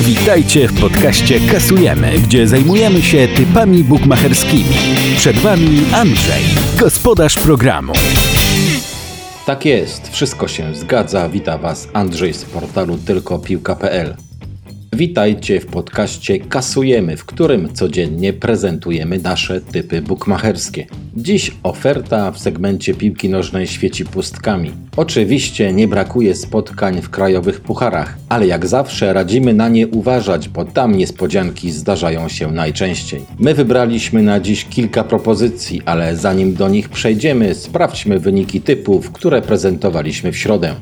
Witajcie w podcaście Kasujemy, gdzie zajmujemy się typami bukmacherskimi. Przed Wami Andrzej, gospodarz programu. Tak jest, wszystko się zgadza. Wita Was Andrzej z portalu tylkopiłka.pl. Witajcie w podcaście Kasujemy, w którym codziennie prezentujemy nasze typy bukmacherskie. Dziś oferta w segmencie piłki nożnej świeci pustkami. Oczywiście nie brakuje spotkań w krajowych pucharach, ale jak zawsze radzimy na nie uważać, bo tam niespodzianki zdarzają się najczęściej. My wybraliśmy na dziś kilka propozycji, ale zanim do nich przejdziemy, sprawdźmy wyniki typów, które prezentowaliśmy w środę.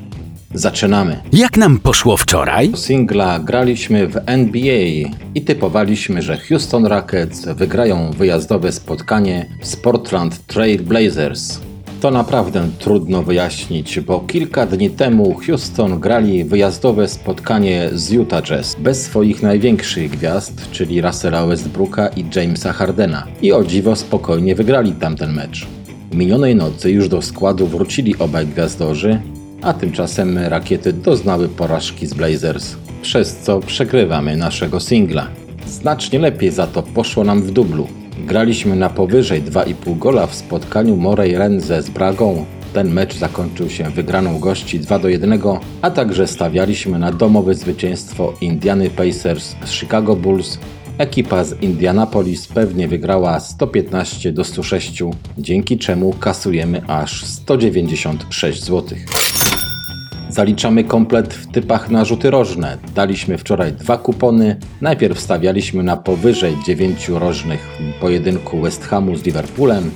Zaczynamy. Jak nam poszło wczoraj? Singla graliśmy w NBA i typowaliśmy, że Houston Rockets wygrają wyjazdowe spotkanie z Portland Trail Blazers. To naprawdę trudno wyjaśnić, bo kilka dni temu Houston grali wyjazdowe spotkanie z Utah Jazz bez swoich największych gwiazd, czyli Russella Westbrooka i Jamesa Hardena. I o dziwo spokojnie wygrali tamten mecz. Minionej nocy już do składu wrócili obaj gwiazdorzy, a tymczasem rakiety doznały porażki z Blazers, przez co przegrywamy naszego singla. Znacznie lepiej za to poszło nam w dublu. Graliśmy na powyżej 2,5 gola w spotkaniu Morej Renze z Bragą. Ten mecz zakończył się wygraną gości 2 do 1, a także stawialiśmy na domowe zwycięstwo Indiany Pacers z Chicago Bulls. Ekipa z Indianapolis pewnie wygrała 115 do 106, dzięki czemu kasujemy aż 196 zł. Zaliczamy komplet w typach na rzuty rożne. Daliśmy wczoraj dwa kupony. Najpierw stawialiśmy na powyżej 9 rożnych w pojedynku West Hamu z Liverpoolem.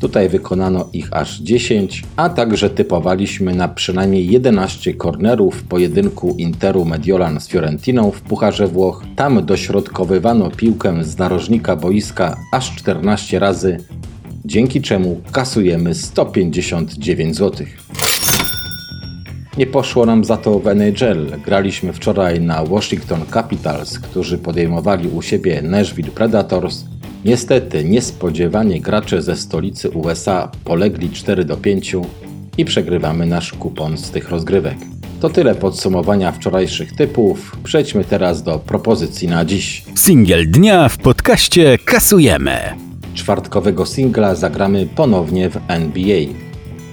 Tutaj wykonano ich aż 10, a także typowaliśmy na przynajmniej 11 kornerów w pojedynku Interu Mediolan z Fiorentiną w Pucharze Włoch. Tam dośrodkowywano piłkę z narożnika boiska aż 14 razy, dzięki czemu kasujemy 159 zł. Nie poszło nam za to w NHL. Graliśmy wczoraj na Washington Capitals, którzy podejmowali u siebie Nashville Predators. Niestety, niespodziewanie gracze ze stolicy USA polegli 4 do 5 i przegrywamy nasz kupon z tych rozgrywek. To tyle podsumowania wczorajszych typów. Przejdźmy teraz do propozycji na dziś. Singiel dnia w podcaście Kasujemy. Czwartkowego singla zagramy ponownie w NBA.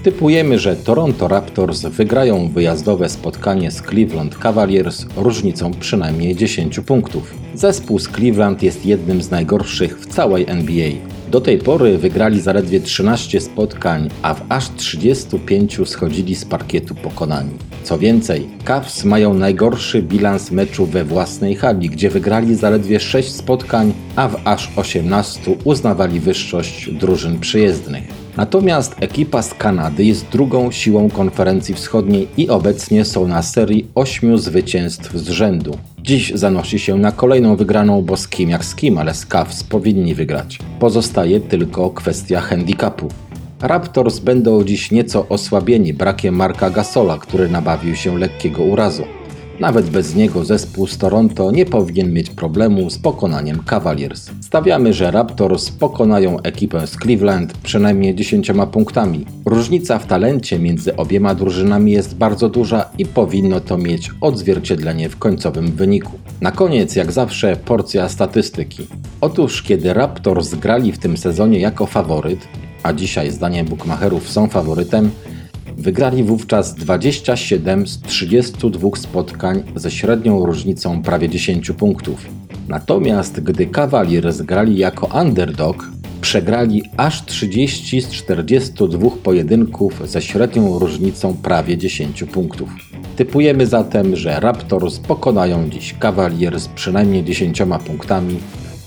Typujemy, że Toronto Raptors wygrają wyjazdowe spotkanie z Cleveland Cavaliers różnicą przynajmniej 10 punktów. Zespół z Cleveland jest jednym z najgorszych w całej NBA. Do tej pory wygrali zaledwie 13 spotkań, a w aż 35 schodzili z parkietu pokonani. Co więcej, Cavs mają najgorszy bilans meczu we własnej hali, gdzie wygrali zaledwie 6 spotkań, a w aż 18 uznawali wyższość drużyn przyjezdnych. Natomiast ekipa z Kanady jest drugą siłą konferencji wschodniej i obecnie są na serii 8 zwycięstw z rzędu. Dziś zanosi się na kolejną wygraną, bo z kim jak z kim, ale z Cavs powinni wygrać. Pozostaje tylko kwestia handicapu. Raptors będą dziś nieco osłabieni brakiem Marka Gasola, który nabawił się lekkiego urazu. Nawet bez niego zespół z Toronto nie powinien mieć problemu z pokonaniem Cavaliers. Stawiamy, że Raptors pokonają ekipę z Cleveland przynajmniej 10 punktami. Różnica w talencie między obiema drużynami jest bardzo duża i powinno to mieć odzwierciedlenie w końcowym wyniku. Na koniec, jak zawsze, porcja statystyki. Otóż, kiedy Raptors grali w tym sezonie jako faworyt, a dzisiaj zdaniem bookmacherów są faworytem, Wygrali wówczas 27 z 32 spotkań ze średnią różnicą prawie 10 punktów. Natomiast gdy Cavaliers grali jako underdog, przegrali aż 30 z 42 pojedynków ze średnią różnicą prawie 10 punktów. Typujemy zatem, że Raptors pokonają dziś Cavaliers przynajmniej 10 punktami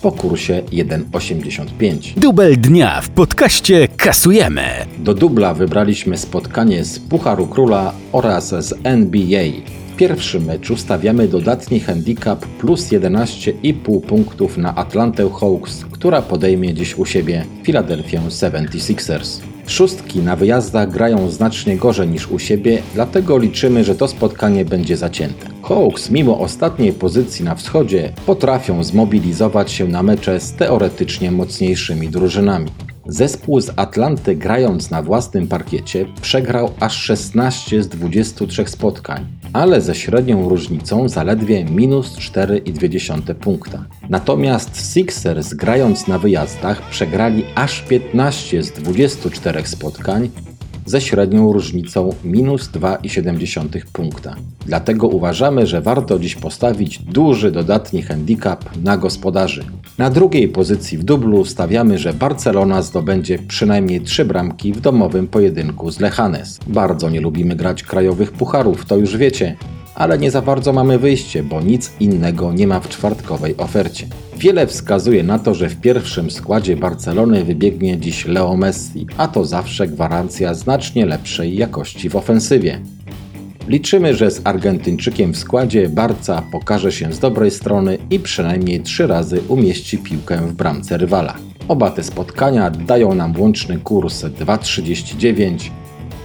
po kursie 1,85. Dubel dnia w podcaście Kasujemy. Do dubla wybraliśmy spotkanie z Pucharu Króla oraz z NBA. W pierwszym meczu stawiamy dodatni handicap plus 11,5 punktów na Atlantę Hawks, która podejmie dziś u siebie Philadelphia 76ers. Szóstki na wyjazdach grają znacznie gorzej niż u siebie, dlatego liczymy, że to spotkanie będzie zacięte. Hawks, mimo ostatniej pozycji na wschodzie, potrafią zmobilizować się na mecze z teoretycznie mocniejszymi drużynami. Zespół z Atlanty grając na własnym parkiecie przegrał aż 16 z 23 spotkań, ale ze średnią różnicą zaledwie minus 4,2 punkta. Natomiast Sixers grając na wyjazdach przegrali aż 15 z 24 spotkań ze średnią różnicą minus 2,7 punkta. Dlatego uważamy, że warto dziś postawić duży dodatni handicap na gospodarzy. Na drugiej pozycji w dublu stawiamy, że Barcelona zdobędzie przynajmniej trzy bramki w domowym pojedynku z Lechanes. Bardzo nie lubimy grać krajowych pucharów, to już wiecie, ale nie za bardzo mamy wyjście, bo nic innego nie ma w czwartkowej ofercie. Wiele wskazuje na to, że w pierwszym składzie Barcelony wybiegnie dziś Leo Messi, a to zawsze gwarancja znacznie lepszej jakości w ofensywie. Liczymy, że z Argentyńczykiem w składzie Barca pokaże się z dobrej strony i przynajmniej trzy razy umieści piłkę w bramce rywala. Oba te spotkania dają nam łączny kurs 2,39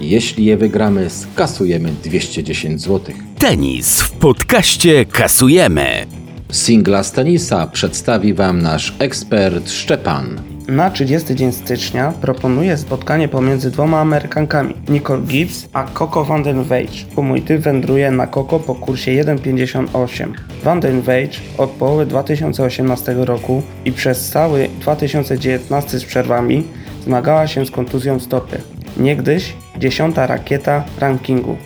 jeśli je wygramy, skasujemy 210 zł. Tenis w podcaście kasujemy. Singla z tenisa przedstawi Wam nasz ekspert Szczepan. Na 30 dzień stycznia proponuję spotkanie pomiędzy dwoma Amerykankami, Nicole Gibbs a Coco van den Weij. Mój typ wędruje na Coco po kursie 1,58. Van den Weij od połowy 2018 roku i przez cały 2019 z przerwami zmagała się z kontuzją stopy. Niegdyś dziesiąta rakieta rankingu.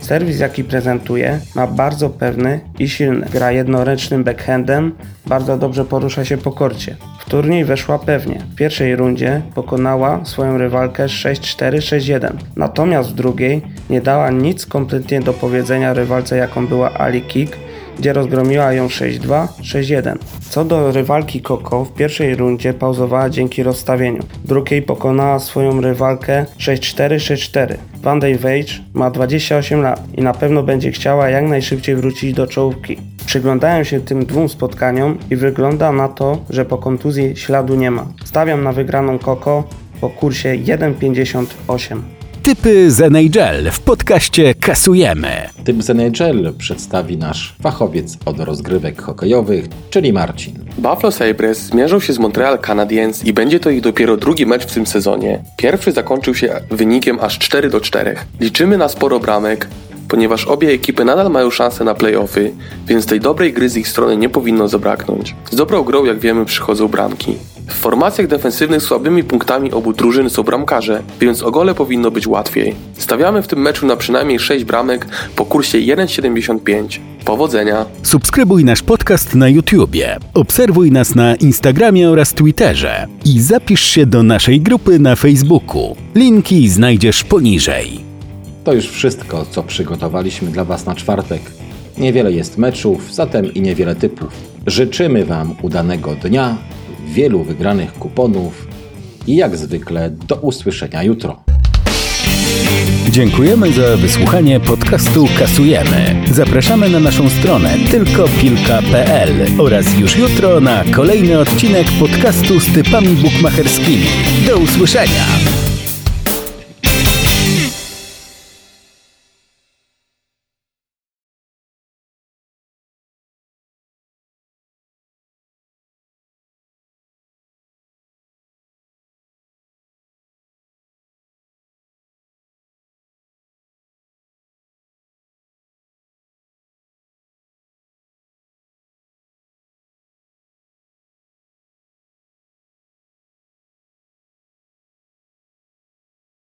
Serwis jaki prezentuje ma bardzo pewny i silny. Gra jednoręcznym backhandem, bardzo dobrze porusza się po korcie. Turniej weszła pewnie. W pierwszej rundzie pokonała swoją rywalkę 6-4-6-1. Natomiast w drugiej nie dała nic kompletnie do powiedzenia rywalce jaką była Ali Kik, gdzie rozgromiła ją 6-2, 6-1. Co do rywalki Koko, w pierwszej rundzie pauzowała dzięki rozstawieniu. W drugiej pokonała swoją rywalkę 6-4, 6-4. Van Weij ma 28 lat i na pewno będzie chciała jak najszybciej wrócić do czołówki. Przyglądają się tym dwóm spotkaniom i wygląda na to, że po kontuzji śladu nie ma. Stawiam na wygraną Koko po kursie 1,58. Typy z NHL w podcaście kasujemy. Typ z NHL przedstawi nasz fachowiec od rozgrywek hokejowych, czyli Marcin. Buffalo Sabres zmierzą się z Montreal Canadiens i będzie to ich dopiero drugi mecz w tym sezonie. Pierwszy zakończył się wynikiem aż 4 do 4. Liczymy na sporo bramek, ponieważ obie ekipy nadal mają szansę na playoffy, więc tej dobrej gry z ich strony nie powinno zabraknąć. Z dobrą grą, jak wiemy, przychodzą bramki. W formacjach defensywnych słabymi punktami obu drużyn są bramkarze, więc o gole powinno być łatwiej. Stawiamy w tym meczu na przynajmniej 6 bramek po kursie 1,75. Powodzenia! Subskrybuj nasz podcast na YouTubie, obserwuj nas na Instagramie oraz Twitterze i zapisz się do naszej grupy na Facebooku. Linki znajdziesz poniżej. To już wszystko, co przygotowaliśmy dla Was na czwartek. Niewiele jest meczów, zatem i niewiele typów. Życzymy Wam udanego dnia, wielu wygranych kuponów i jak zwykle do usłyszenia jutro. Dziękujemy za wysłuchanie podcastu Kasujemy. Zapraszamy na naszą stronę tylkopilka.pl oraz już jutro na kolejny odcinek podcastu z typami bukmacherskimi. Do usłyszenia!